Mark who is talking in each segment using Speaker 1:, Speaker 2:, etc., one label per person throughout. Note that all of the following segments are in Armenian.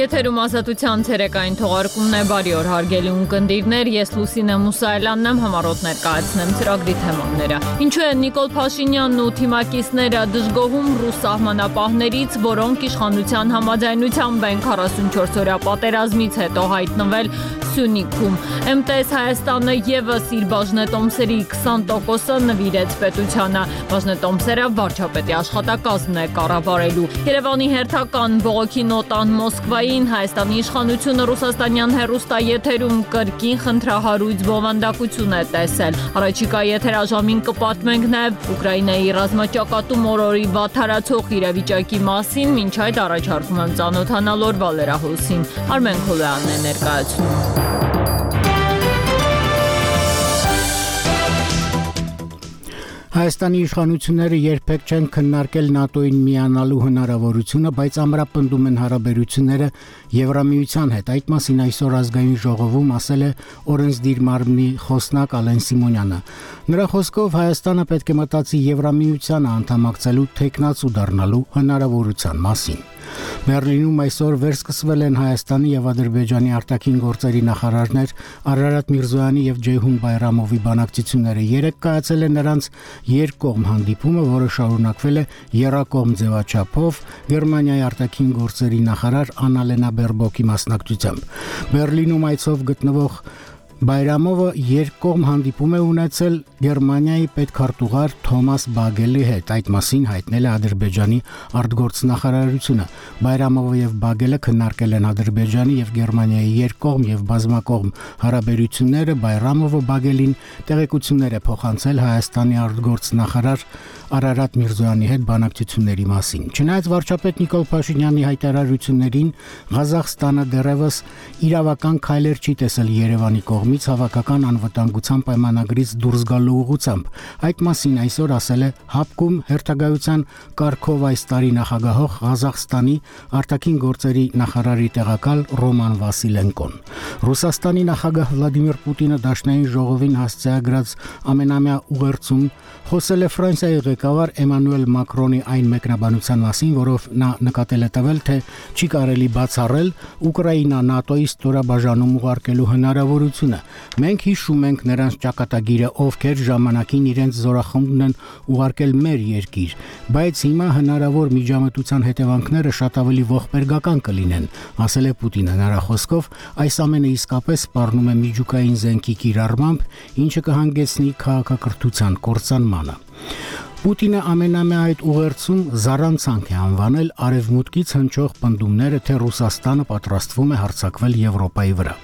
Speaker 1: Եթերում ազատության ցերեկային թողարկումն է բարի օր հարգելի ունկնդիրներ, ես Լուսինե Մուսայելյանն եմ համառոտ ներկայացնեմ ծրագրի թեմաները։ Ինչու է Նիկոլ Փաշինյանն ու թիմակիցները դժգոհում ռուս սահմանապահներից, որոնք իշխանության համաձայնությամբ են 44 օրյա պատերազմից հետո հայտնվել Սյունիքում։ ՄՏՍ Հայաստանը եւս իր բաժնետոմսերի 20%-ը նվիրեց պետությանը։ Բաժնետոմսերը վարչապետի աշխատակազմն է կառավարելու։ Երևանի հերթական բողոքի նոտան Մոսկվային Հայաստանի իշխանությունը ռուսաստանյան հերոստաեթերում կրկին խնդրահարույց բովանդակություն է տեսել։ Առաջիկա եթերաժամին կպատմենք նաև Ուկրաինայի ռազմաճակատում օրորի վաթարացող իրավիճակի մասին, ոչ այդ առաջարկում եմ ծանոթանալ օրվա լրահոսին։ Արմեն Խոլյանն է ներկայացնում։
Speaker 2: Հայաստանի իշխանությունները երբեք չեն քննարկել ՆԱՏՕ-ին միանալու հնարավորությունը, բայց ամրապնդում են հարաբերությունները Եվրամիության հետ։ Այդ մասին այսօր ազգային ժողովում ասել է օրենսդիր մարմնի խոսնակ Ալեն Սիմոնյանը։ Նրա խոսքով Հայաստանը պետք է մտածի Եվրամիությանը անդամակցելու տեխնացու դառնալու հնարավորության մասին։ Բերլինում այսօր վերսկսվել են Հայաստանի եւ Ադրբեջանի արտաքին գործերի նախարարներ Արարատ Միրզոյանի եւ Ջեյհուն Բայրամովի բանակցությունները երեք կայացել են նրանց երկկողմ հանդիպումը, որը շարունակվել է Երակոմ ձևաչափով Գերմանիայի արտաքին գործերի նախարար Անալենա Բերբոկի մասնակցությամբ։ Բերլինում այցով գտնվող Բայրամովը երկկողմ հանդիպում է ունեցել Գերմանիայի պետքարտուղար Թոմաս Բագելի հետ։ Այդ մասին հայտնել է Ադրբեջանի արտգործնախարարությունը։ Բայրամովը եւ Բագելը քննարկել են Ադրբեջանի եւ Գերմանիայի երկկողմ եւ բազմակողմ հարաբերությունները։ Բայրամովը Բագելին տեղեկություններ է փոխանցել Հայաստանի արտգործնախարար Արարատ Միրզոյանի հետ բանակցությունների մասին։ Չնայած վարչապետ Նիկոլ Փաշինյանի հայտարարություններին Ղազախստանը դեռևս իրավական քայլեր չի տեսել Երևանի կողմից հավաքական անվտանգության պայմանագրից դուրս գալու ուղղությամբ։ Այդ մասին այսօր ասել է Հապկում հերթագայության Կարքով այս տարի նախագահող Ղազախստանի արտաքին գործերի նախարարի տեղակալ Ռոման Վասիլենկոն։ Ռուսաստանի նախագահ Վլադիմիր Պուտինը դաշնային ժողովին հասցեագրած ամենամյա ուղերձում խոսել է Ֆրանսիայի ղեկավար Էմանուել Մակրոնի այն մեկնաբանության մասին, որով նա նկատել է տվել, թե չի կարելի բացառել Ուկրաինա ՆԱՏՕ-ի ստորաբաժանում ուղարկելու հնարավորությունը։ Մենք հիշում ենք նրանց ճակատագիրը, ովքեր ժամանակին իրենց զորախմբն են ուղարկել մեր երկիր, բայց հիմա հնարավոր միջամտության հետևանքները շատ ավելի ողբերգական կլինեն, ասել է Պուտինը նրա խոսքով, այս ամենը իսկապես սպառնում է միջուկային զենքի կիրառմամբ, ինչը կհանգեցնի քաղաքակրթության կորցանմանը։ Պուտինը ամենամյա այդ ուղերձում զառանցանք է անվանել արևմուտքից հնչող պնդումները, թե Ռուսաստանը պատրաստվում է հարձակվել Եվրոպայի վրա։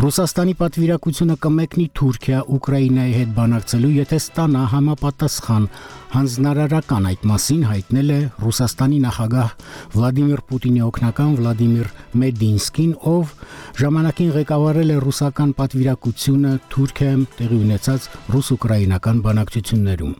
Speaker 2: Ռուսաստանի պատվիրակությունը կմեկնի Թուրքիա Ուկրաինայի հետ բանակցելու, եթե ստանա համապատասխան հանձնարարական այդ մասին հայտնել է Ռուսաստանի նախագահ Վլադիմիր Պուտինի օգնական Վլադիմիր Մեդինսկին, ով ժամանակին ղեկավարել է ռուսական պատվիրակությունը Թուրքիայում տեղի ունեցած ռուս-ուկրաինական բանակցություններում։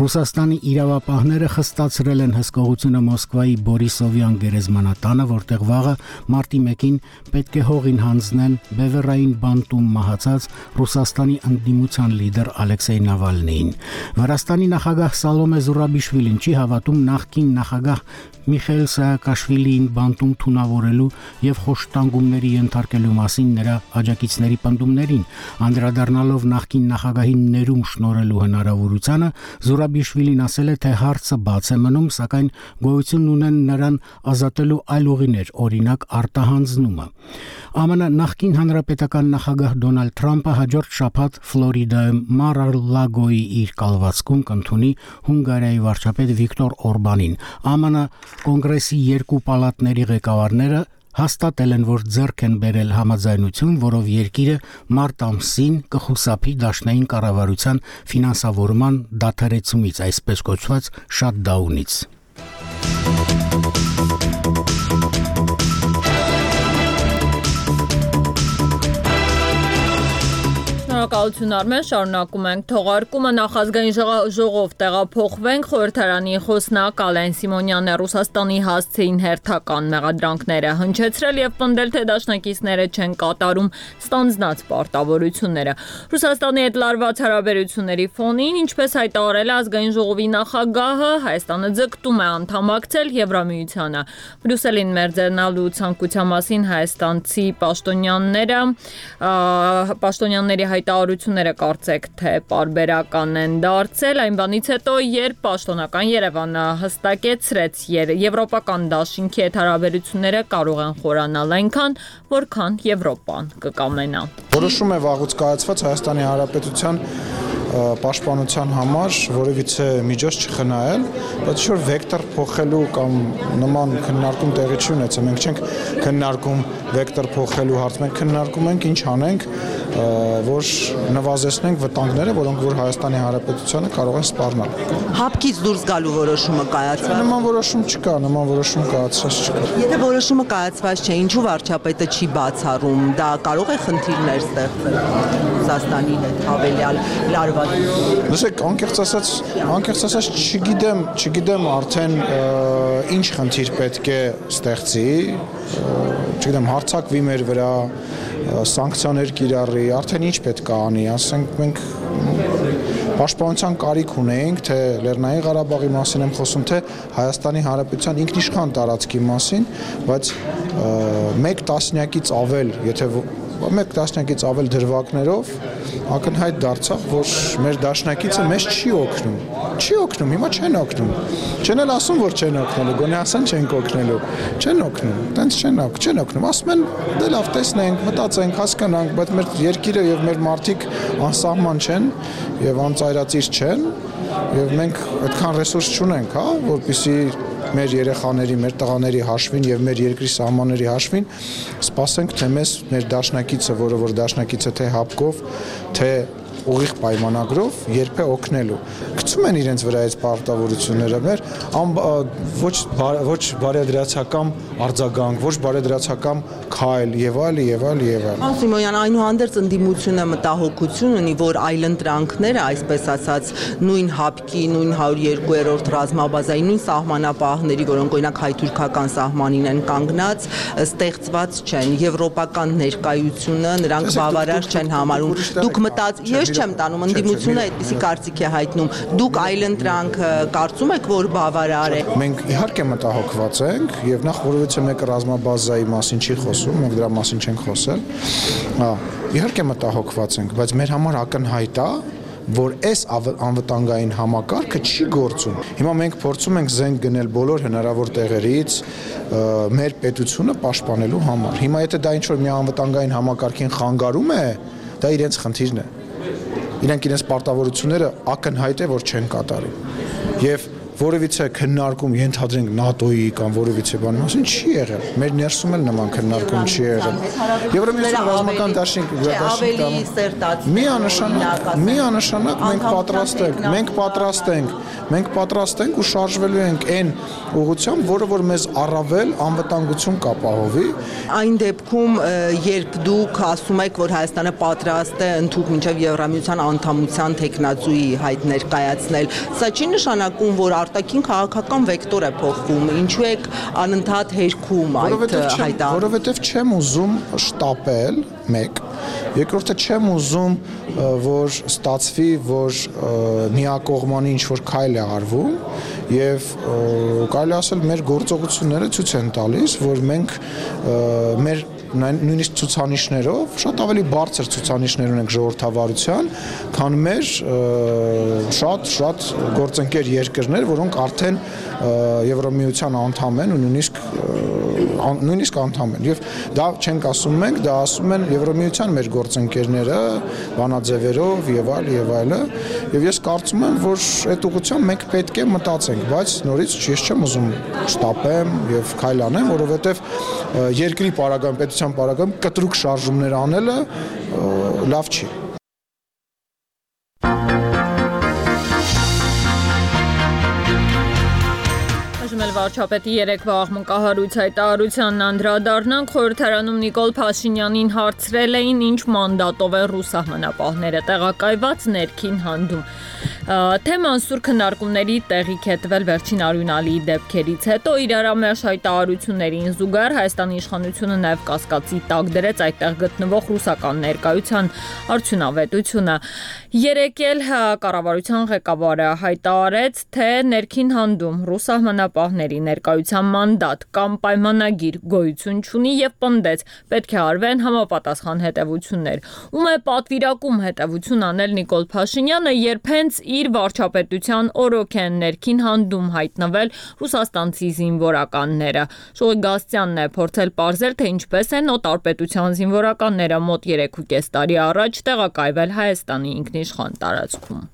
Speaker 2: Ռուսաստանի իրավապահները խստացրել են հսկողությունը Մոսկվայի Բորիսովյան գերեզմանատանը, որտեղ վաղը մարտի 1-ին պետք է հողին հանձնեն Բևերային բանտում մահացած Ռուսաստանի ընդդիմության լիդեր Ալեքսեյ Նավալնիին։ Վրաստանի նախագահ Սալոմե Զուրաբիշվիլին չի հավատում նախկին նախագահ Միխայել Սաակաշվիլիին բանտում թունավորելու եւ խոշտանգումների ենթարկելու մասին նրա աջակիցների պնդումներին, անդրադառնալով նախկին նախագահին ներում շնորելու հնարավորությանը, Զուրաբիշվիլին ասել է, թե հարցը բաց է մնում, սակայն գոյություն ունեն նրան ազատելու այլ ուղիներ, օրինակ արտահանձնումը։ ԱՄՆ նախկին հանրապետական նախագահ Դոնալդ Թրամփը հաջորդ շաբաթ Ֆլորիդայում Mar-a-Lago-ի իր կալվածքում կընդունի Հունգարիայի վարչապետ Վիկտոր Օրբանին։ ԱՄՆ կոնգրեսի երկու պալատների ղեկավարները հաստատել են, որ ձեռք են բերել համաձայնություն, որով երկիրը մարտ ամսին կխուսափի դաշնային կառավարության ֆինանսավորման դադարեցումից, այսպես կոչված շատդաունից։
Speaker 1: Շնորհակալություն Արմեն, շարունակում ենք թողարկումը նախազգային ժողով տեղափոխվենք խորհրդարանի խոսնակ Ալեն Սիմոնյանը Ռուսաստանի հասցեին հերթական մեղադրանքները հնչեցրել եւ պնդել թե դաշնակիցները չեն կատարում ստանձնած պարտավորությունները։ Ռուսաստանի հետ լարված հարաբերությունների ֆոնին, ինչպես հայտարարել ազգային ժողովի նախագահը, Հայաստանը ձգտում է անդամակցել Եվրամիությանը։ Բրյուսելին մերձենալու ցանկության մասին հայաստանցի պաշտոնյաները պաշտոնյաների հայտարարությունները կարծեք թե պարբերական են դարձել այն բանից հետո երբ պաշտոնական Երևանը հստակեցրեց եվրոպական դաշինքի հետ հարաբերությունները կարող են խորանալ այնքան որքան Եվրոպան կկամենա
Speaker 3: Որոշում է վաղուց կայացված Հայաստանի Հանրապետության պաշտպանության համար որևիցե միջոց չխնայել, բայց ինչ-որ վեկտոր փոխելու կամ նման քննարկում տեղի չի ունեցել։ Մենք չենք քննարկում վեկտոր փոխելու հարց, մենք քննարկում ենք ինչ անենք, որ նվազեցնենք վտանգները, որոնք որ Հայաստանի Հանրապետությանը կարող են սպառնալ։
Speaker 4: Հապկից դուրս գալու որոշումը կայացավ։
Speaker 3: Նման որոշում չկա, նման որոշում կայացած չկա։
Speaker 4: Եթե որոշումը կայացված չէ, ինչու վարչապետը չի բացառում, դա կարող է խնդիրներ ստեղծել Ռուսաստանի հետ հավելյալ լարված
Speaker 3: հարվածություն։ Լսեք, անկեղծ ասած, անկեղծ ասած չգիտեմ, չգիտեմ արդեն ինչ խնդիր պետք է ստեղծի, չգիտեմ, հարցակվի մեր վրա, սանկցիաներ կիրառի, արդեն ինչ պետք է անի, ասենք մենք պաշտպանության կարիք ունենք, թե Լեռնային Ղարաբաղի մասին եմ խոսում, թե Հայաստանի Հանրապետության ինքնիշխան տարածքի մասին, բայց մեկ տասնյակից ավել, եթե մեկ տասնյակից ավել դրվագներով ակնհայտ դարձավ, որ մեր դաշնակիցը մեզ չի օգնում։ Չի օգնում, հիմա չեն օգնում։ Չեն էլ ասում, որ չեն օգնելու, գոնե ասեն չենք օգնելու։ Չեն օգնում, տենց չեն օգնում, չեն օգնում։ Ասում են, դե լավ, տեսնենք, մտածենք, հասկանանք, բայց մեր երկիրը եւ մեր մարդիկ անսահման չեն եւ անծայրածիր չեն եւ մենք այդքան ռեսուրս չունենք, հա, որպեսի մեր երեխաների, մեր տղաների հաշվին եւ մեր երկրի սահմանների հաշվին սպասենք թե մեզ մեր դաշնակիցը, որը որ դաշնակիցը թե հապկով, թե ուղիղ պայմանագրով երբե օգնելու։ Գցում են իրենց վրա այս պարտավորությունները մեր ոչ ոչ բարեդրացական արձագանք, ոչ բարեդրացական քայլ եւ այլ եւ այլ եւ այլ։
Speaker 4: Սիմոնյան, այնուհանդերձ ընդդիմությունը մտահոգություն ունի, որ այլընտրանքները, այսպես ասած, նույն հապկի, նույն 102-րդ ռազմաբազայի, նույն սահմանապահների, որոնք օրինակ հայ-թուրքական սահմանին են կանգնած, ստեղծված չեն։ Եվրոպական ներկայությունը նրանք բավարար չեն համարում։ Դուք մտած, ես չեմ տանում, ընդդիմությունը այդպիսի կարծիք է հայտնում։ Դուք այլընտրանքը կարծում եք, որ բավարար է։
Speaker 3: Մենք իհարկե մտահոգված ենք եւ նախ որովհետեւ մեկը ռազմաբազայի մասին չի խոսում, մենք դրա մասին չենք խոսել։ Հա, իհարկե մտահոգված ենք, բայց մեր համար ակնհայտ է, որ այս անվտանգային համակարգը չի գործում։ Հիմա մենք փորձում ենք զենք գնել բոլոր հնարավոր տեղերից մեր պետությունը պաշտպանելու համար։ Հիմա եթե դա ինչ որ մի անվտանգային համակարգին խանգարում է, դա իրենց խնդիրն է իրենք իրենց պարտավորությունները ակնհայտ է որ չեն կատարում։ Եվ որևիցե քննարկում ենթադրենք ՆԱՏՕ-ի կամ որևիցե բանի մասին չի եղել։ Մեր ներսում էլ նման քննարկում չի եղել։
Speaker 4: Եվրոմիության ռազմական դաշինք ավելի սերտացնել։
Speaker 3: Միանշանակ, միանշանակ մենք պատրաստ ենք, մենք պատրաստ ենք, մենք պատրաստ ենք ու շարժվելու ենք այն ուղղությամբ, որը որ մեզ առավել անվտանգություն կապահովի։
Speaker 4: Այն դեպքում, երբ դուք ասում եք, որ Հայաստանը պատրաստ է ընդհանուր մինչև Եվրամիության անդամության տեխնացուի հայտ ներկայացնել, սա չի նշանակում, որ արտաքին քաղաքական վեկտոր է փոխվում։ Ինչու եք անընդհատ հերքում այդ հայտարարությունը։
Speaker 3: Որովհետև չեմ ուզում շտապել, մեկ Երկրորդը չեմ ուզում, որ ստացվի, որ միակողմանի ինչ որ քայլ է արվում եւ կարելի ասել մեր գործողությունները ցույց են տալիս, որ մենք մեր նույնիսկ ցուցանիշներով շատ ավելի բարձր ցուցանիշներ ունենք ժողովրդավարության, քան մեր շատ շատ գործընկեր երկրներ, որոնք արդեն Եվրոմիության անդամ են ու նույնիսկ նույնիսկ անդամ են եւ դա չենք ասում մենք, դա ասում են Եվրոմիության մեր գործընկերները բանաձևերով եւ այլ եւ այլը եւ ես կարծում եմ, որ այդ ուղղությամբ մենք պետք է մտածենք, բայց նորից ես չեմ ուզում շտապեմ եւ քայլ անեմ, որովհետեւ երկրի պարագայում պետության պարագայում կտրուկ շարժումներ անելը լավ չի
Speaker 1: Այժմ էլ վարչապետի երեկվա աղմկահարույց հայտարարությանն անդրադառնանք խորհրդարանում Նիկոլ Փաշինյանին հարցրել էին ինչ մանդատով է ռուս սահմանապահները տեղակայված ներքին հանդում։ Թեման սուր քննարկումների տեղիք է տվել վերջին արյունալի դեպքերից հետո իրարամերժ հայտարարություններին զուգահեռ Հայաստանի իշխանությունը նաև կասկածի տակ դրեց այդտեղ գտնվող ռուսական ներկայության արդյունավետությունը։ Երեկ էլ կառավարության ղեկավարը հայտարարեց, թե ներքին հանդում ռուս սահմանապահների ներկայության մանդատ կամ պայմանագիր գոյություն չունի եւ պնդեց, պետք է արվեն համապատասխան հետևություններ։ Ում է պատվիրակում հետևություն անել Նիկոլ Փաշինյանը, երբ հենց իր վարչապետության օրոք են ներքին հանդում հայտնվել ռուսաստանցի զինվորականները։ Շողի Գաստյանն է փորձել ողջել, թե ինչպես են օտարպետության զինվորականները մոտ 3.5 տարի առաջ տեղակայվել Հայաստանի ինքնիշխան տարածքում։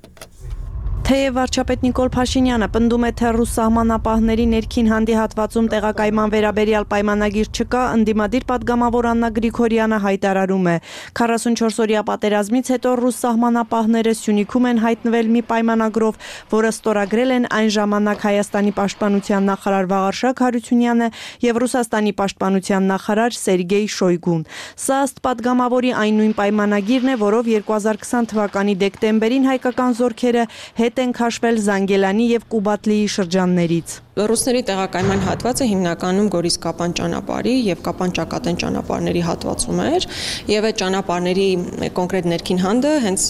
Speaker 5: Թեև վարչապետ Նիկոլ Փաշինյանը պնդում է, թե ռուս սահմանապահների ներքին հանդիհատվածում տեղակայման վերաբերյալ պայմանագիր չկա, ընդդիմադիր падգամավոր Աննա Գրիգորյանը հայտարարում է. 44 օրյա պատերազմից հետո ռուս սահմանապահները Սյունիքում են հայտնվել մի պայմանագրով, որը ստորագրել են այն ժամանակ Հայաստանի պաշտպանության նախարար Վաղարշակ Հարությունյանը եւ Ռուսաստանի պաշտպանության նախարար Սերգեյ Շոյգուն։ Սա ըստ падգամավորի այն նույն պայմանագիրն է, որով 2020 թվականի դեկտեմբերին հայկական զորքերը հետ հետ են քաշվել Զանգելանի եւ Կուբատլիի շրջաններից։
Speaker 6: Ռուսների տեղակայման հատվածը հիմնականում Գորիս-Կապան ճանապարհի եւ Կապան-Ճակատեն ճանապարհների հատվածում էր եւ այդ ճանապարհների կոնկրետ ներքին հանդը հենց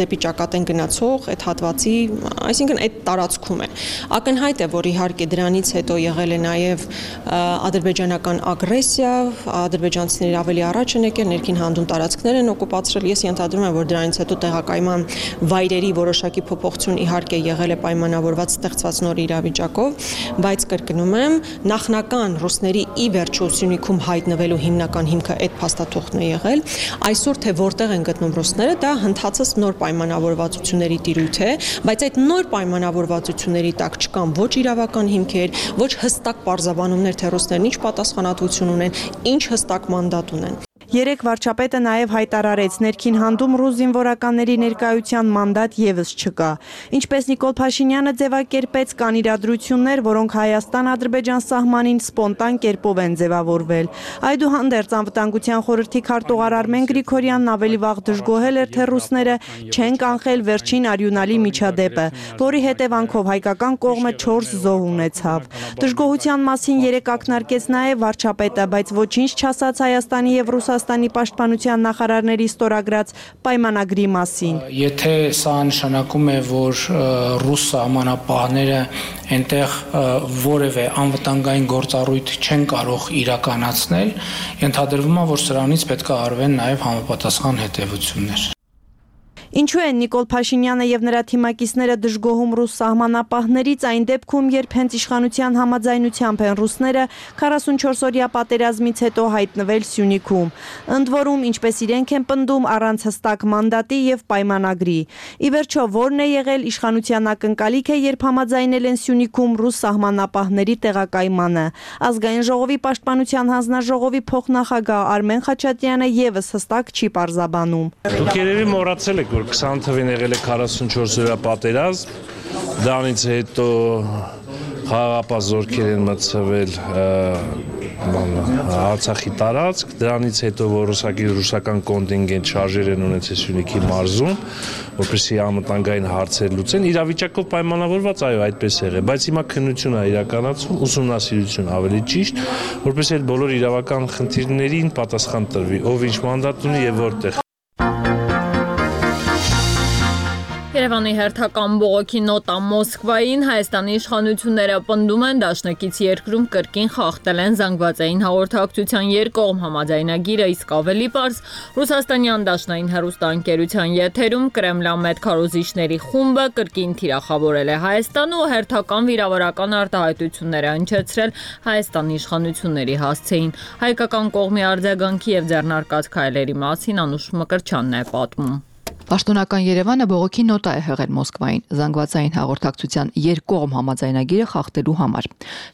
Speaker 6: դեպի Ճակատեն գնացող այդ հատվածի, այսինքն այդ տարածքում է։ Ակնհայտ է, որ իհարկե դրանից հետո եղել է նաեւ ադրբեջանական ագրեսիա, ադրբեջանցիները ավելի առաջ են եկել, ներքին հանդում տարածքներ են օկուպացրել։ Ես ենթադրում եմ, որ դրանից հետո տեղակայման վայրերի որոշակի փոփոխություն իհարկե եղել է պայմանավորված ստեղծված նոր իրավիճակով բայց կրկնում եմ, նախնական ռուսների ի վերջո Սյունիքում հայտնվելու հիմնական հիմքը այդ փաստաթուղթն է եղել։ Այսօր թե որտեղ են գտնում ռուսները, դա հնդածս նոր պայմանավորվածությունների տիրույթ է, բայց այդ նոր պայմանավորվածությունների տակ չկան ոչ իրավական հիմքեր, ոչ հստակ պարզաբանումներ, թե ռուսներն ինչ պատասխանատվություն ունեն, ինչ հստակ մանդատ ունեն։
Speaker 5: Երեք վարչապետը նաև հայտարարեց. Ներքին հանդում ռուս զինվորականների ներկայության մանդատ եւս չկա։ Ինչպես Նիկոլ Փաշինյանը ձևակերպեց, կան իրադրություններ, որոնք Հայաստան-Ադրբեջան սահմանին սպոնտան կերպով են ձևավորվել։ Այդուհանդերձ անվտանգության խորհրդի քարտուղար Արմեն Գրիգորյանն ավելի վաղ դժգոհել էր, թե ռուսները չեն կանխել վերջին արյունալի միջադեպը, որի հետևանքով հայկական կողմը 4 զոհ ունեցավ։ Դժգոհության մասին երեք ակնարկեց նաև վարչապետը, բայց ոչինչ չասաց Հայաստանի եւ Ռուսաստանի Ռուսաստանի պաշտպանության նախարարների ստորագրած պայմանագրի մասին։
Speaker 7: Եթե սա նշանակում է, որ ռուս սահմանապահները այնտեղ որևէ անվտանգային գործառույթ չեն կարող իրականացնել, ենթադրվում է, որ սրանից պետք է արվեն նաև համապատասխան հետևություններ։
Speaker 5: Ինչու են Նիկոլ Փաշինյանը եւ նրա թիմակիցները դժգոհում ռուս սահմանապահներից այն դեպքում, երբ հենց իշխանության համաձայնությամբ են ռուսները 44-օրյա պատերազմից հետո հայտնվել Սյունիքում։ Ընդ որում, ինչպես իրենք են պնդում, առանց հստակ մանդատի եւ պայմանագրի։ Ի վերջո, ո՞րն է եղել իշխանության ակնկալիքը, երբ համաձայնել են Սյունիքում ռուս սահմանապահների տեղակայմանը։ Ազգային ժողովի պաշտպանության հանձնաժողովի փոխնախագահ Արմեն Խաչատրյանը եւս հստակ չի պարզաբանում։
Speaker 8: Դուք երևի մոռացել եք, որ 20 թվին եղել է 44 օրյա պատերազմ, դրանից հետո խաղապահ զորքեր են մցվել Արցախի տարածք, դրանից հետո որոշակի ռուսական կոնտինգենտ շարժեր են ունեցել Սյունիքի մարզում, որպեսզի անվտանգային հարցեր լուծեն։ Իրավիճակով պայմանավորված, այո, այդպես եղել, բայց հիմա քննություն է իրականացում, ուսումնասիրություն ավելի ճիշտ, որպեսզի այդ բոլոր իրավական խնդիրներին պատասխան տրվի, ով ինչ մանդատ ունի եւ որտեղ
Speaker 1: Երևանի հերթական բողոքի նոտա Մոսկվային Հայաստանի իշխանությունները պնդում են դաշնակից երկրում կրկին խախտել են զանգվածային հաղորդակցության երկկողմ համաձայնագիրը, իսկ ավելի པարզ Ռուսաստանյան դաշնային հերոստանգերության եթերում Կրեմլամետ քարոզիչների խումբը կրկին թիրախավորել է Հայաստանը ու հերթական վիրավորական արտահայտությունները հնչեցրել Հայաստանի իշխանությունների հասցեին։ Հայկական կողմի արձագանքի եւ ձեռնարկած քայլերի մասին Անուշ Մկրչյանն է պատմում։
Speaker 9: Պաշտոնական Երևանը բողոքի նոտա է հղել Մոսկվային զանգվածային հաղորդակցության երկկողմ համաձայնագիրը խախտելու համար։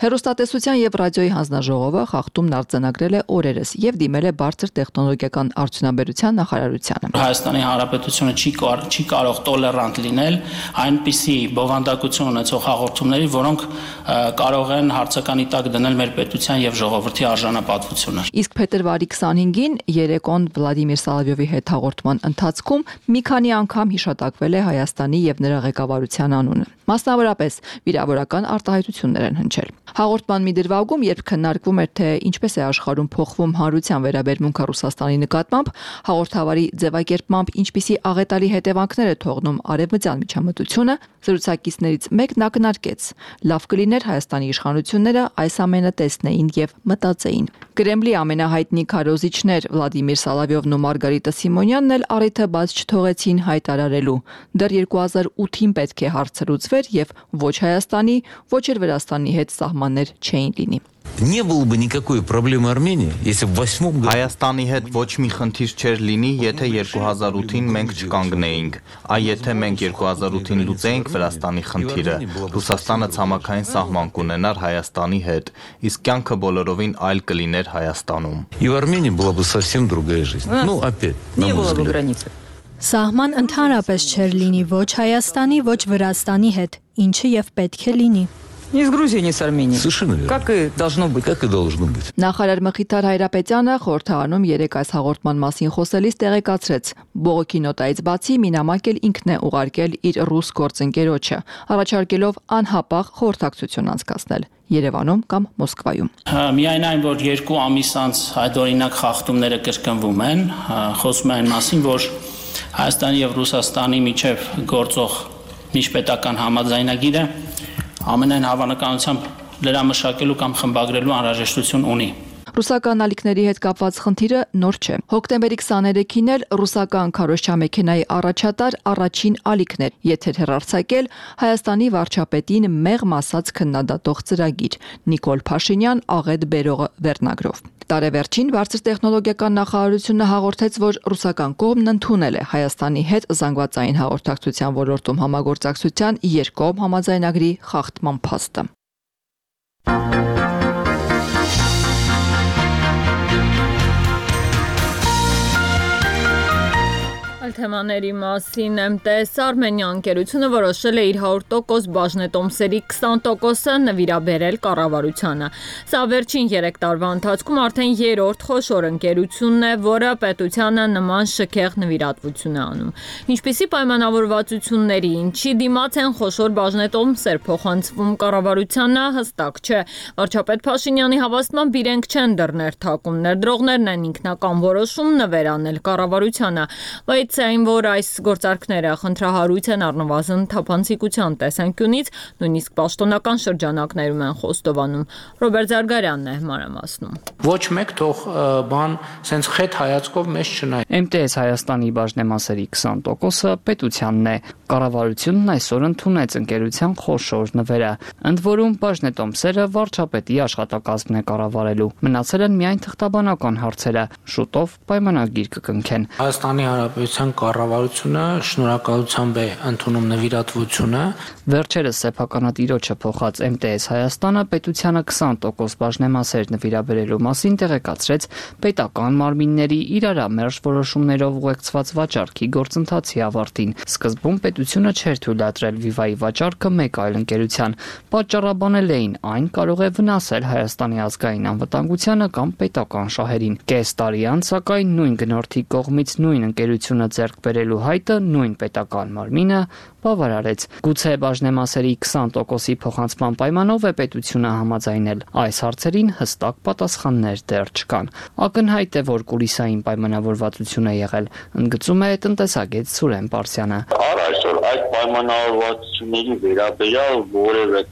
Speaker 9: Հերոստատեսության եւ ռադիոյի հանձնաժողովը խախտումն արձանագրել է օրերս եւ դիմել է բարձր տեխնոլոգիական արդյունաբերության նախարարությանը։
Speaker 10: Հայաստանի Հանրապետությունը չի կար, չի կարող տոլերանտ լինել այնպիսի բովանդակություն ունեցող հաղորդումների, որոնք կարող են հարցականի տակ դնել մեր պետության եւ ժողովրդի արժանապատվությունը։
Speaker 9: Իսկ փետրվարի 25-ին Երեկոն Վլադիմիր Սալավյովի հետ հաղորդման ընթացքում մի քանի անգամ հիշատակվել է Հայաստանի եւ նրա ղեկավարության անունը։ Մասնավորապես վիրավորական արտահայտություններ են հնչել։ Հաղորդման մի դրվագում, երբ քննարկվում էր թե ինչպես է աշխարհում փոխվում հանրության վերաբերմունքը Ռուսաստանի նկատմամբ, հաղորդավարի ձևակերպմամբ ինչպիսի աղետալի հետևանքներ է թողնում արևմտյան միջամտությունը, զրուցակիցներից մեկն ակնարկեց. լավ կլիներ Հայաստանի իշխանությունները այս ամենը տեսնեին եւ մտածեին։ Կրեմլի ամենահայտնի քարոզիչներ Վլադիմիր Սալավյովն ու Մարգարիտա Սիմոնյանն էլ առիթը բաց չթողեցին հայտարարելու։ Դեռ 2008-ին պետք է հարցը լուծվեր եւ ոչ Հայաստանի, ոչ էլ Վրաստանի հետ սահմաններ չէին լինի։
Speaker 11: Не было бы никакой проблемы Армении, если в 8 году
Speaker 12: Հայաստանի հետ ոչ մի խնդիր չէր լինի, եթե 2008-ին մենք չկանգնեինք։ Այ եթե մենք 2008-ին լուծեինք Վրաստանի խնդիրը, Ռուսաստանը ցամաքային սահման կունենար Հայաստանի հետ, իսկ կյանքը բոլորովին այլ կլիներ Հայաստանում։
Speaker 11: и в Армении была бы совсем другая жизнь. Ну, опять, на мой взгляд.
Speaker 13: Սահման ընդհանրապես չէր լինի ոչ Հայաստանի, ոչ Վրաստանի հետ, ինչը եւ պետք է լինի։
Speaker 14: Ни с Грузией, ни с Арменией.
Speaker 11: Совершенно верно.
Speaker 14: Как и должно быть.
Speaker 11: Как и должно быть.
Speaker 9: Նախարար Մխիթար Հայրապետյանը խորհրդարանում երեք այս հաղորդման մասին խոսելիս տեղեկացրեց. բողոքի նոտայից բացի Մինամակ էլ ինքն է ուղարկել իր ռուս գործընկերոջը, առաջարկելով անհապաղ խորհրդակցություն անցկացնել Երևանում կամ Մոսկվայում։
Speaker 10: Միայն այն, որ երկու ամիս անց այդ օրինակ խախտումները կրկնվում են, խոսում է այն մասին, որ Հայաստանի եւ Ռուսաստանի միջև գործող միջպետական համաձայնագիրը ամենայն հավանականությամբ լրամշակելու կամ խմբագրելու անհրաժեշտություն ունի։
Speaker 9: Ռուսական ալիքների հետ կապված խնդիրը նոր չէ։ Հոկտեմբերի 23-ին էլ ռուսական քարոշչամեքենայի առաջատար առաջին ալիքն էր եթեր հերարցակել Հայաստանի վարչապետին մեղմ ասած քննադատող ծրագիր Նիկոլ Փաշինյան աղետ բերողը վերնագրով։ Տարեվերջին բարձր տեխնոլոգիական նախարարությունը հաղորդեց, որ ռուսական կողմն ընդունել է Հայաստանի հետ զանգվածային հաղորդակցության ոլորտում համագործակցության երկկողմ համաձայնագրի խախտման փաստը։
Speaker 1: Այլ թեմաների մասին MTS Արմենիա ընկերությունը որոշել է իր 100% բաժնետոմսերի 20%-ը նվիրաբերել կառավարությանը։ Սա վերջին 3 տարվա ընթացքում արդեն երրորդ խոշոր ընկերությունն է, որը պետությանը նման շքեղ նվիրատվություն է անում։ Ինչպիսի պայմանավորվածությունների, ինչի դիմաց են խոշոր բաժնետոմսեր փոխանցվում կառավարությանը հստակ չէ։ Վարչապետ Փաշինյանի հավաստմամբ իրենք չեն դռներ թակում, ներդրողներն են ինքնական որոշում նվերանել կառավարությանը, բայց Բայց այն, որ այս գործարքները խնդրահարույց են առնվազն թափանցիկության տեսանկյունից, նույնիսկ պաշտոնական շրջանակներում են խոստովանում։ Ռոբերտ Զարգարյանն է մանրամասնում։
Speaker 7: Ոչ մեկ թող բան սենց խետ հայացքով մեզ չնայ։
Speaker 15: MTS Հայաստանի բաժնեմասերի 20%-ը պետությանն է։ Կառավարությունն այսօր ընդունեց ընկերության խոշոր նվերը։ Ընդ որում բաժնետոմսերը վարչապետի աշխատակազմն է կառավարելու։ Մնացել են միայն թղթաբանական հարցերը։ Շուտով պայմանագիր կկնքեն։
Speaker 7: Հայաստանի Հանրապետության կառավարությունը շնորհակալությամբ է ընդունում նվիրատվությունը։
Speaker 15: Վերջերս սեփականատիրոջը փոխած MTS Հայաստանը պետությանը 20% բաժնեմասեր նվիրաբերելու մասին տեղեկացրեց պետական մարմինների իրարամերժ որոշումներով ուղեկցված վաճառքի գործընթացի ավարտին։ Սկզբում պետությունը չէր թույլատրել Viva-ի վաճառքը մեկ այլ ընկերության։ Պատճառաբանել էին այն կարող է վնասել Հայաստանի ազգային անվտանգությանը կամ պետական շահերին։ Կես տարի անց սակայն նույն գնորդի կողմից նույն ընկերությունը ձեռք բերելու հայտը նույն պետական մարմինը բավարարեց։ Գուցե բաժնեմասերի 20%-ի փոխանցման պայմանով է պետությունը համաձայնել։ Այս հարցերին հստակ պատասխաններ դեռ չկան։ Ակնհայտ է, որ կուլիսային պայմանավորվածություն է եղել, ընդգծում է տնտեսագետ Սուրեն Պարսյանը։
Speaker 16: Առ այսօր այդ պայմանավորվածությունների վերաբերյալ որևէ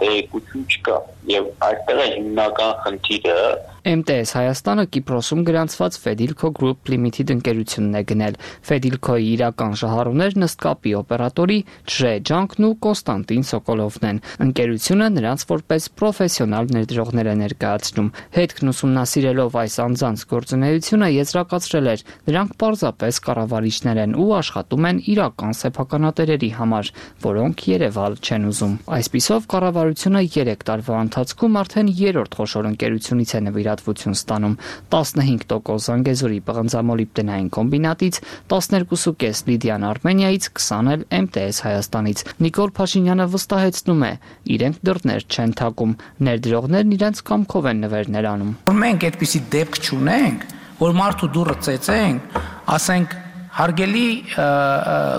Speaker 16: տեղեկություն չկա եւ այստեղ է հիմնական խնդիրը.
Speaker 15: MTS Հայաստանը Կիպրոսում գրանցված Fedilco Group Limited ընկերությունն է գնել։ Fedilco-ի իրական շահառուներ նստկապի օպերատորի Ջրե Ջանկն ու Կոստանտին Սոկոլովն են։ Ընկերությունը նրանց որպես պրոֆեսիոնալ ներդրողներ է ներկայացնում։ Հետքն ուսումնասիրելով այս անձանց գործունեությունը եզրակացրել էր, նրանք պարզապես կառավարիչներ են ու աշխատում են իրական սեփականատերերի համար, որոնք Երևալ չեն ուզում։ Այսպիսով կառավարությունը 3 տարվա ընթացքում արդեն 3-րդ խոշոր ընկերությունից է նվիրատվություն ստանում. 15% Զանգեզուրի պղնձամոլիբդենային կոմբինատից, 12.5 Լիդիան Արմենիայից, 20 էլ MTS Հայաստանից։ Նիկոլ Փաշինյանը վստահեցնում է, իրենք դռներ չեն թակում, ներդրողներն իրենց կամքով են նվերներ անում։
Speaker 7: Մենք այդպիսի դեպք չունենք, որ մարդու դուրը ծեծենք, ասենք հարգելի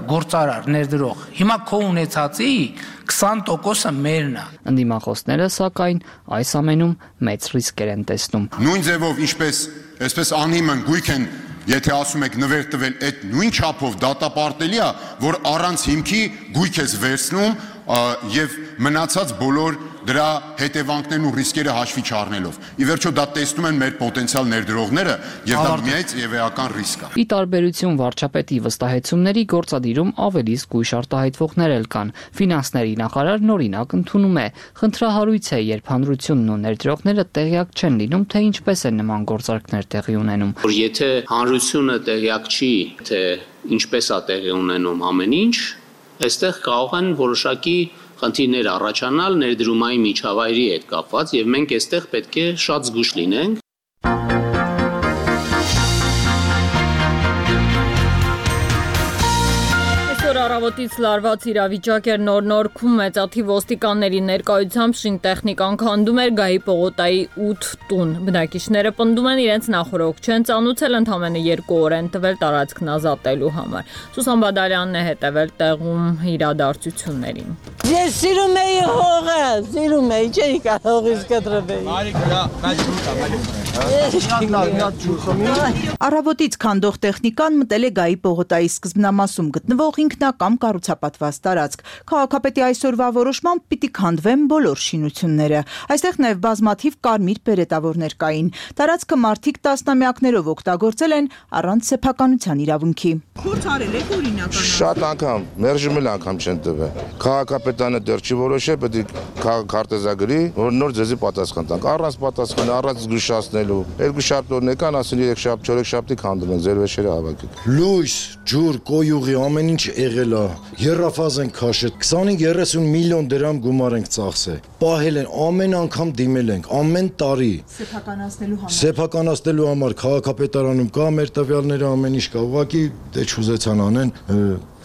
Speaker 7: գործարար ներդրող հիմա քո ունեցածի 20%-ը մերն է
Speaker 15: ընդդիմախոսները սակայն այս ամենում մեծ ռիսկեր են տեսնում
Speaker 17: նույն ձևով ինչպես այսպես անիմն գույք են Եթե ասում եք նվեր տվել, այդ նույն չափով դատապարտելի է, որ առանց հիմքի գույք ես վերցնում եւ մնացած բոլոր դրա հետևանքներն ու ռիսկերը հաշվի չառնելով։ Ի վերջո դա տեսնում են մեր պոտենցիալ ներդրողները եւ դա միայց եւ էական ռիսկ է։
Speaker 15: Ի տարբերություն վարչապետի վստահեցումների գործադիրում ավելի զգույշ արտահայտվողներ էլ կան։ Ֆինանսների նախարարն օրինակ ընդունում է. խնդրահարույց է, երբ հանրությունն ու ներդրողները տեղյակ չեն լինում, թե ինչպես են նման գործարքներ տեղի ունենում։
Speaker 18: Որ եթե հանրությունը տեղյակ չի, թե ինչպես է տեղի ունենում ամեն ինչ, այստեղ կարող են որոշակի խնդիրներ առաջանալ ներդրումային միջավայրի հետ կապված եւ մենք այստեղ պետք է շատ զգուշ լինենք
Speaker 1: առավոտից լարված իրավիճակ էր նոր նորքում մեծաթիվ ոստիկանների ներկայությամբ շինտեխնիկան քանդում էր Գայի պողոտայի 8 տուն։ Բնակիչները պնդում են իրենց նախորոք չեն ծանուցել ընդամենը 2 օր են տվել տարածքն ազատելու համար։ Սուսան Բադալյանն է հետևել տեղում իրադարձություններին։
Speaker 19: Ես սիրում եի հողը, սիրում եի, չէի կարող հողից կտրվել։ Արի գրա,
Speaker 20: Առավոտից քանդող տեխնիկան մտել է Գայի պողոտայի սկզբնամասում գտնվող ինքնակամ կառուցապատված տարածք։ Քաղաքապետի այսօրվա որոշմամբ պիտի քանդվեն բոլոր շինությունները։ Այստեղ նաև բազմաթիվ կարմիր պերետավորներ կային։ Տարածքը մարդիկ տասնամյակներով օգտագործել են առանց սեփականության իրավունքի։
Speaker 21: Խորց արել եք օրինական։
Speaker 22: Շատ անգամ, մերժումել անգամ չեն տվել։ Քաղաքապետանը դեռ չի որոշել, պետք է քարտեզագրի, որ նոր ձեզի պատասխան տանք։ Առանց պատասխան, առանց զգուշացնելու։ Երկու շաբթ օրն եկան, ասին 3 շաբթ, 4 շաբթի քանդում են, ձեր վեշերը հավաքեք։
Speaker 23: Լույս, ջուր, կոյուղի ամեն ինչ եղել է։ Երրաֆազ են քաշել, 25-30 միլիոն դրամ գումար ենք ծախսել։ Պահել են, ամեն անգամ դիմել ենք, ամեն տարի։
Speaker 21: Սեփականացնելու համար։
Speaker 23: Սեփականացնելու համար քաղաքապետարանում կա մեր տվյալները ամեն ինչ կա։ Ուղղակի դե չուզեցան անեն,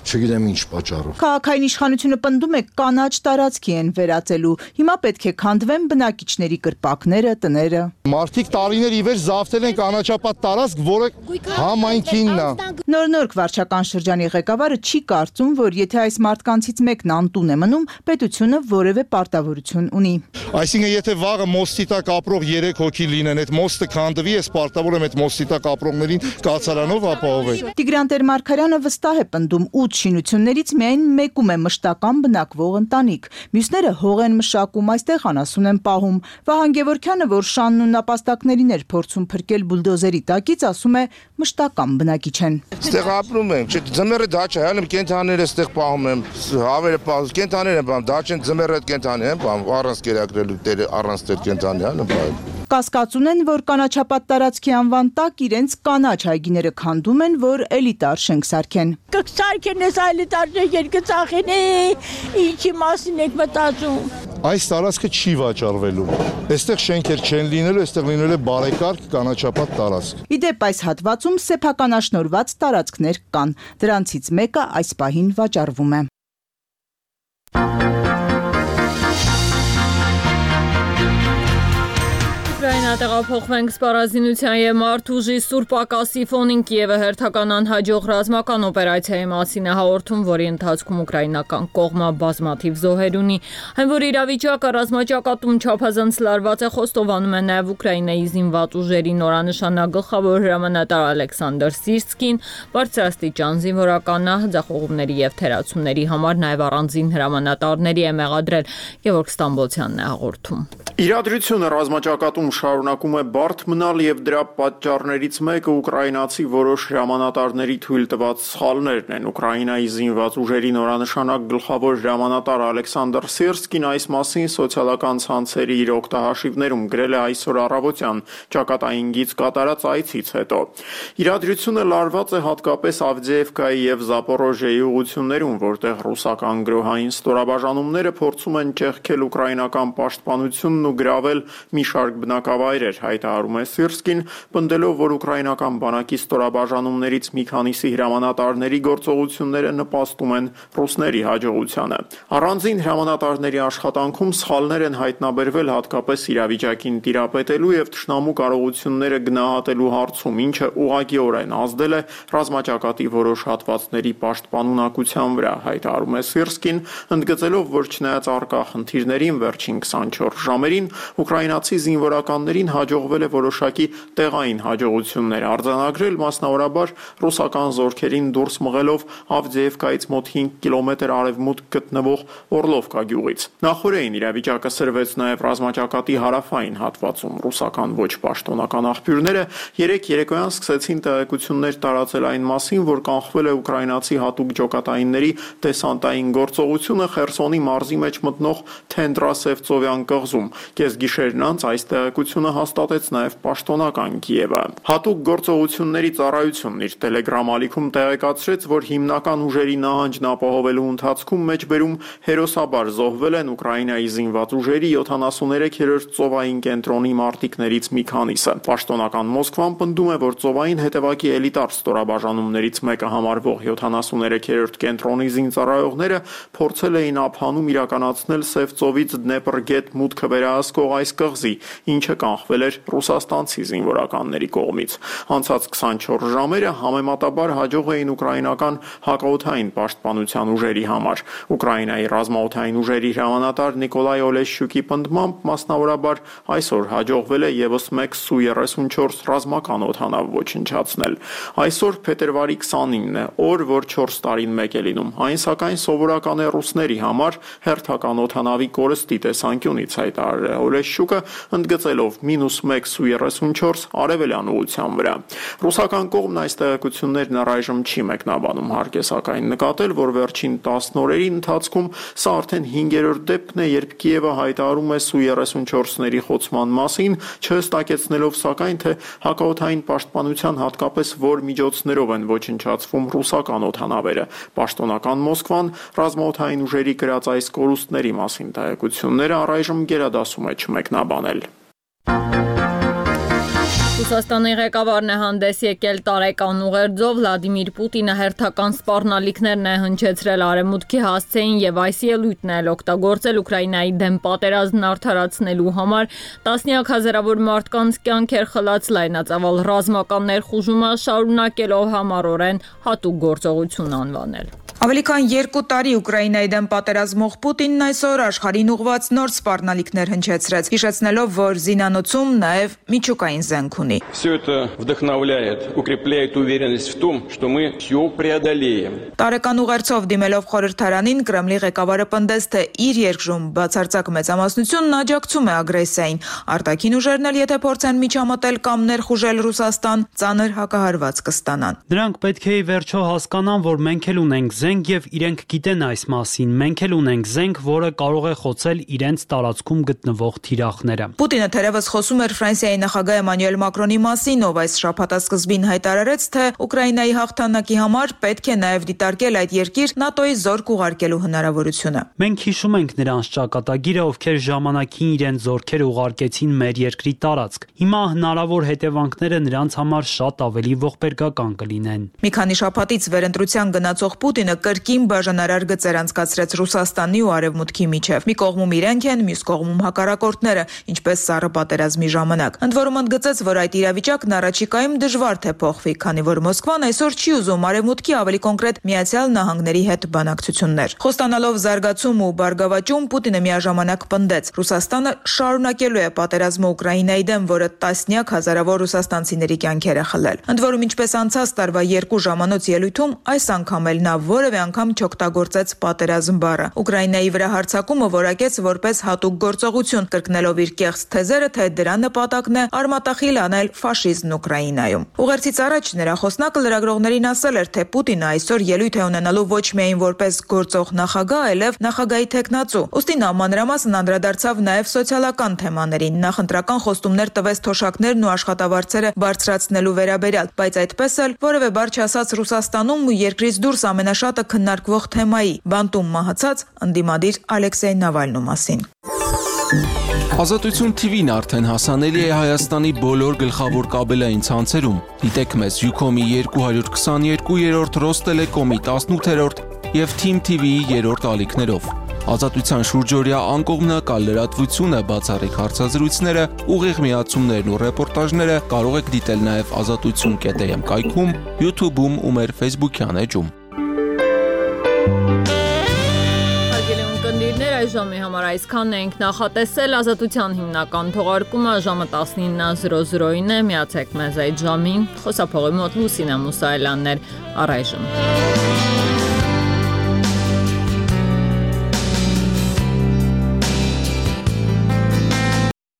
Speaker 23: չգիտեմ ինչ պատճառով։
Speaker 20: Քաղաքային իշխանությունը պնդում է կանաչ տարածքի են վերածելու։ Հիմա պետք է քանդվեն բնակիչների կրպակները, տները։
Speaker 22: Մարդիկ տարիներ ի վեր զավթել են կանաչապատ տարածք, որը համայնքինն է։
Speaker 20: Նոր-նորք վարչական շրջանի ղեկավարը չի կարծում, որ եթե այս մարդկանցից մեկն անտուն է մնում, պետությունը որևէ պարտավորություն ունի։
Speaker 22: Այսինքն եթե վաղը մոստի տակ ապրող 3 հոգի լինեն, այդ մոստը քանդվի, ես պարտավոր եմ այդ մոստի տակ ապրողներին կացարանով ապահովել։
Speaker 20: Տիգրան Տեր-Մարգարյանը վստահ է պնդում 8 շինություններից միայն մեկում է մշտական բնակվող ընտանիք։ Մյուսները հող են մշակում, այստեղ անասուն են պահում։ Վահան Գևորքյանը, որ շանն ու նապաստակներին էր փորձում փրկել բուլդոզերի տակից, ասում է մշտական բնակիչ են։
Speaker 22: Ստեղ ապրում եմ, չէ, ձմեռը դաչա, հələ կենթաները ստեղ պահում եմ, հավերը պահում, կենթաներ եմ պահում, դաչեն ձմեռը կենթանի եմ պահում, առանց կերակրելու առանց տեր կենթանի, հələ պահում։
Speaker 20: Կասկածուն են, որ կանաչապատ տարածքի անվան տակ իրենց կանաչ հայգիները քանդում են, որ էլիտար շենք սարքեն։
Speaker 19: Կսարքեն ես էլիտար երկը ծախեն, ինչի մասին եք մտածում։
Speaker 22: Այս տարածքը չի վաճառվելու։ Այստեղ շենքեր չեն լինելու, այստեղ լինելու է բարեկարգ կանաչապատ տարածք։
Speaker 20: Իդեպ այս հատվածում սեփականաշնորված տարածքներ կան։ Դրանցից մեկը այս պահին վաճառվում է։
Speaker 1: Ուկրաինա bye. Տեղափոխվենք սպառազինության եւ մարդուժի Սուրբ Ակասի ֆոնին Կիևը հերթական անհաջող ռազմական օպերացիայի մասին է հաղորդում, որի ընթացքում ուկրաինական կողմը բազմաթիվ զոհեր ունի։ Այն որ իրավիճակը ռազմաճակատում չափազանց լարված է, խոստովանում է նաեւ Ուկրաինայի զինված ուժերի նորանշանակ գլխավոր հրամանատար Ալեքսանդր Սիրսկին, բարձրաստիճան զինվորականը ձախողումների եւ թերացումների համար նաեւ առանձին հրամանատարների է մեղադրել Գևորգ Ստամբոլցյանն է հաղորդում։
Speaker 24: Իրադրությունը ռազմաճակատում շարունակում է բարդ մնալ եւ դրա պատճառներից մեկը ուկրաինացի որոշ հրամանատարների թույլ տված սխալներն են։ Ուկրաինայի զինված ուժերի նորանշանակ գլխավոր հրամանատար Ալեքսանդր Սիրսկին այս մասին սոցիալական ցանցերի իր օկտահաշիվներում գրել է այսօր առավոտյան ճակատային գից կատարած այցից հետո։ Իրադրությունը լարված է հատկապես Ավդեևկայի եւ Զապորոժիայի ուղություններում, որտեղ ռուսական գրոհային ստորաբաժանումները փորձում են ճեղքել ուկրաինական պաշտպանությունն ու գրավել մի շարք բնակավայրեր, հայտարարում է Սիրսկին, պնդելով, որ ուկրաինական բանակի ստորաբաժանումներից մի քանիսի հրամանատարների գործողությունները նպաստում են ռուսների հաջողությանը։ Առանձին հրամանատարների աշխատանքում սխալներ են հայտնաբերվել հատկապես իրավիճակին տիրապետելու եւ ճշնամու կարողությունները գնահատելու հարցում, ինչը ուղղակիորեն ազդել է ռազմաճակատի որոշ հատվածների պաշտպանունակության վրա, հայտարարում է Սիրսկին, ընդգծելով, որ չնայած արկա խնդիրներին վերջին 24 ժամերի տարիներին ուկրաինացի զինվորականներին հաջողվել է որոշակի տեղային հաջողություններ արձանագրել, մասնավորաբար ռուսական զորքերին դուրս մղելով Ավդեևկայից մոտ 5 կիլոմետր արևմուտք գտնվող Օրլովկա գյուղից։ Նախորդին իրավիճակը սրվեց նաև ռազմաճակատի հարավային հատվածում։ Ռուսական ոչ պաշտոնական աղբյուրները երեք երեկոյան սկսեցին տեղեկություններ տարածել այն մասին, որ կանխվել է ուկրաինացի հատուկ ջոկատայինների դեսանտային գործողությունը Խերսոնի մարզի մեջ մտնող Թենդրասևծովյան կղզում։ Կեսգիշերն անց այս տեղեկությունը հաստատեց նաև պաշտոնական Կիևը։ Հատուկ գործողությունների ծառայությունն իր Telegram ալիքում տեղեկացրեց, որ հիմնական ուժերի նահանջն ապահովելու ընթացքում մեջբերում հերոսաբար զոհվել են Ուկրաինայի զինված ուժերի 73-րդ ծովային կենտրոնի մարտիկներից մի քանիսը։ Պաշտոնական Մոսկվան պնդում է, որ ծովային հետևակի էլիտար ստորաբաժանումներից մեկը համարվող 73-րդ կենտրոնի զինծառայողները փորձել էին ափանում իրականացնել Սև ծովից Դնեպր գետ մուտքը վերա վերահսկող այս կղզի, ինչը կանխվել էր ռուսաստանցի զինվորականների կողմից։ Անցած 24 ժամերը համեմատաբար հաջող էին ուկրաինական հակաօթային պաշտպանության ուժերի համար։ Ուկրաինայի ռազմաօթային ուժերի հրամանատար Նիկոլայ Օլեշյուկի պնդմամբ մասնավորաբար այսօր հաջողվել է եւս 1 Սու-34 ռազմական օթանավ ոչնչացնել։ Այսօր փետրվարի 29-ն է, օր, որ 4 տարին մեկ է լինում։ Այն սակայն սովորական է ռուսների համար հերթական օթանավի կորստի տեսանկյունից հայտարարել է Օրեշյուկը ընդգծելով -1 Սու-34 արևելյան ուղղության վրա։ Ռուսական կողմն այս տեղեկություններն առայժմ չի մեկնաբանում, հարկ է սակայն նկատել, որ վերջին 10 օրերի ընթացքում սա արդեն 5-րդ դեպքն է, երբ Կիևը հայտարարում է Սու-34-ների խոցման մասին, չհստակեցնելով սակայն թե հակաօթային պաշտպանության հատկապես որ միջոցներով են ոչնչացվում ռուսական օթանավերը։ Պաշտոնական Մոսկվան ռազմաօթային ուժերի գրած այս կորուստների մասին տեղեկությունները առայժմ գերադասում է չմեկնաբանել։ Thank you.
Speaker 1: Ռուսաստանի ղեկավարն է հանդես եկել տարեկան ուղերձով Վլադիմիր Պուտինը հերթական սպառնալիքներն է հնչեցրել արևմուտքի հասցեին եւ այս ելույթն էլ օգտագործել Ուկրաինայի դեմ պատերազմն արդարացնելու համար տասնյակ հազարավոր մարդկանց կյանքեր խլած լայնածավալ ռազմական ներխուժումը շարունակելով համառորեն հատուկ գործողություն անվանել։
Speaker 25: Ավելի քան 2 տարի Ուկրաինայի դեմ պատերազմող Պուտինն այսօր աշխարհին ուղված նոր սպառնալիքներ հնչեցրեց, հիշեցնելով, որ զինանոցում նաև միջուկային զենք ունի
Speaker 26: ունի։
Speaker 25: Տարեկան ուղերձով դիմելով խորհրդարանին Կրեմլի ղեկավարը պնդեց, թե իր երկրում բացարձակ մեծամասնությունն աջակցում է ագրեսիային։ Արտաքին ուժերն էլ եթե փորձեն միջամտել կամ ներխուժել Ռուսաստան, ծանր հակահարված կստանան։
Speaker 27: Դրանք պետք է ի վերջո հասկանան, որ մենք էլ ունենք զենք եւ իրենք գիտեն այս մասին։ Մենք էլ ունենք զենք, որը կարող է խոցել իրենց տարածքում գտնվող թիրախները։
Speaker 25: Պուտինը թերևս խոսում էր Ֆրանսիայի նախագահ Էմանուել Մակ Մակրոնի մասին, ով այս շաբաթասկզբին հայտարարեց, թե Ուկրաինայի հաղթանակի համար պետք է նաև դիտարկել այդ երկիր ՆԱՏՕ-ի զորք ուղարկելու հնարավորությունը։
Speaker 27: Մենք հիշում ենք նրանց ճակատագիրը, ովքեր ժամանակին իրենց զորքեր ուղարկեցին մեր երկրի տարածք։ Հիմա հնարավոր հետևանքները նրանց համար շատ ավելի ողբերգական կլինեն։
Speaker 25: Մի քանի շաբաթից վերընտրության գնացող Պուտինը կրկին բաժանարար գծեր անցկացրեց Ռուսաստանի ու Արևմուտքի միջև։ Մի կողմում իրենք են, մյուս կողմում հակառակորդները, ինչպես սառը պատերազմի ժամանակ։ Ընդ որում ընդգծեց, որ այդ իրավիճակն առաջիկայում դժվար թե փոխվի, քանի որ Մոսկվան այսօր չի ուզում Արևմուտքի ավելի կոնկրետ Միացյալ Նահանգների հետ բանակցություններ։ Խոստանալով զարգացում ու բարգավաճում Պուտինը միաժամանակ պնդեց. Ռուսաստանը շարունակելու է պատերազմը Ուկրաինայի դեմ, որը տասնյակ հազարավոր ռուսաստանցիների կյանքեր է խլել։ Ընդ որում, ինչպես անցած տարվա երկու ժամանոց ելույթում, այս անգամ էլ նա որևէ անգամ չօգտագործեց պատերազմ բառը։ Ուկրաինայի վրա հարձակումը որակեց որպես հատուկ գործողություն, կրկնելով իր կեղծ թեզերը, թե դրա նպատակն է արմատախիլ անել ֆաշիզմն Ուկրաինայում։ Ուղերձից առաջ նրա խոսնակը լրագրողներին ասել էր, թե Պուտինը այսօր ելույթ է ունենալու ոչ միայն որպես գործող նախագահ, այլև նախագահի տեխնացու։ Ոստի նա մանրամասն անդրադարձավ նաև սոցիալական թեմաներին։ Նախընտրական խոստումներ տվեց թոշակներն ու աշխատավարձերը բարձրացնելու վերաբերյալ, բայց այդպես էլ որևէ բառ չասաց Ռուսաստանում ու երկրից դուրս ամենաշատը քննարկվող թեմայի՝ բանտում մահացած ընդդիմադիր Ալեքսեյ Նավալնու մասին։
Speaker 28: Ազատություն TV-ն արդեն հասանելի է Հայաստանի բոլոր գլխավոր կաբելային ցանցերում։ Դիտեք մեզ Ucom-ի 222-րդ, Rosttelecom-ի 18-րդ եւ Team TV-ի 3-րդ ալիքներով։ Ազատության շուրջօրյա անկողմնակալ լրատվությունը, բացառիկ հարցազրույցները, ուղիղ միացումներն ու ռեպորտաժները կարող եք դիտել նաև ազատություն.am կայքում, YouTube-ում ու մեր Facebook-յան էջում։
Speaker 1: Ժամի համար այսքանն ենք նախատեսել ազատության հիմնական թողարկումը ժամը 19:00-ին է միացեք մեզ այդ ժամին խոսափողի մոտ Լուսինա Մուսայելյաններ առայժմ